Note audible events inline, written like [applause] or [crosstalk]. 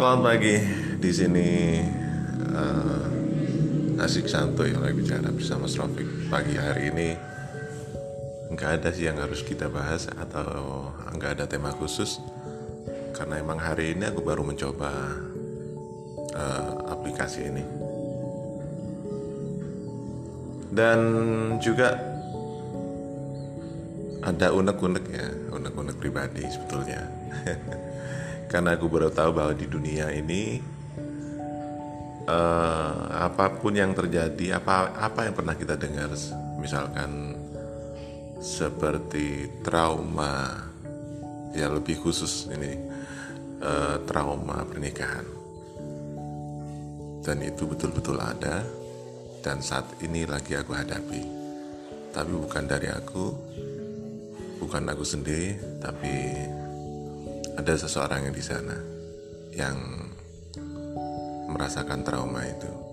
Selamat pagi. Di sini uh, Asik Santo yang lagi bicara bersama Strofik. Pagi hari ini nggak ada sih yang harus kita bahas atau nggak ada tema khusus karena emang hari ini aku baru mencoba uh, aplikasi ini dan juga ada unek-unek ya unek-unek pribadi sebetulnya [laughs] karena aku baru tahu bahwa di dunia ini uh, apa pun yang terjadi apa apa yang pernah kita dengar misalkan seperti trauma ya lebih khusus ini uh, trauma pernikahan. Dan itu betul-betul ada dan saat ini lagi aku hadapi. Tapi bukan dari aku bukan aku sendiri tapi ada seseorang yang di sana yang merasakan trauma itu.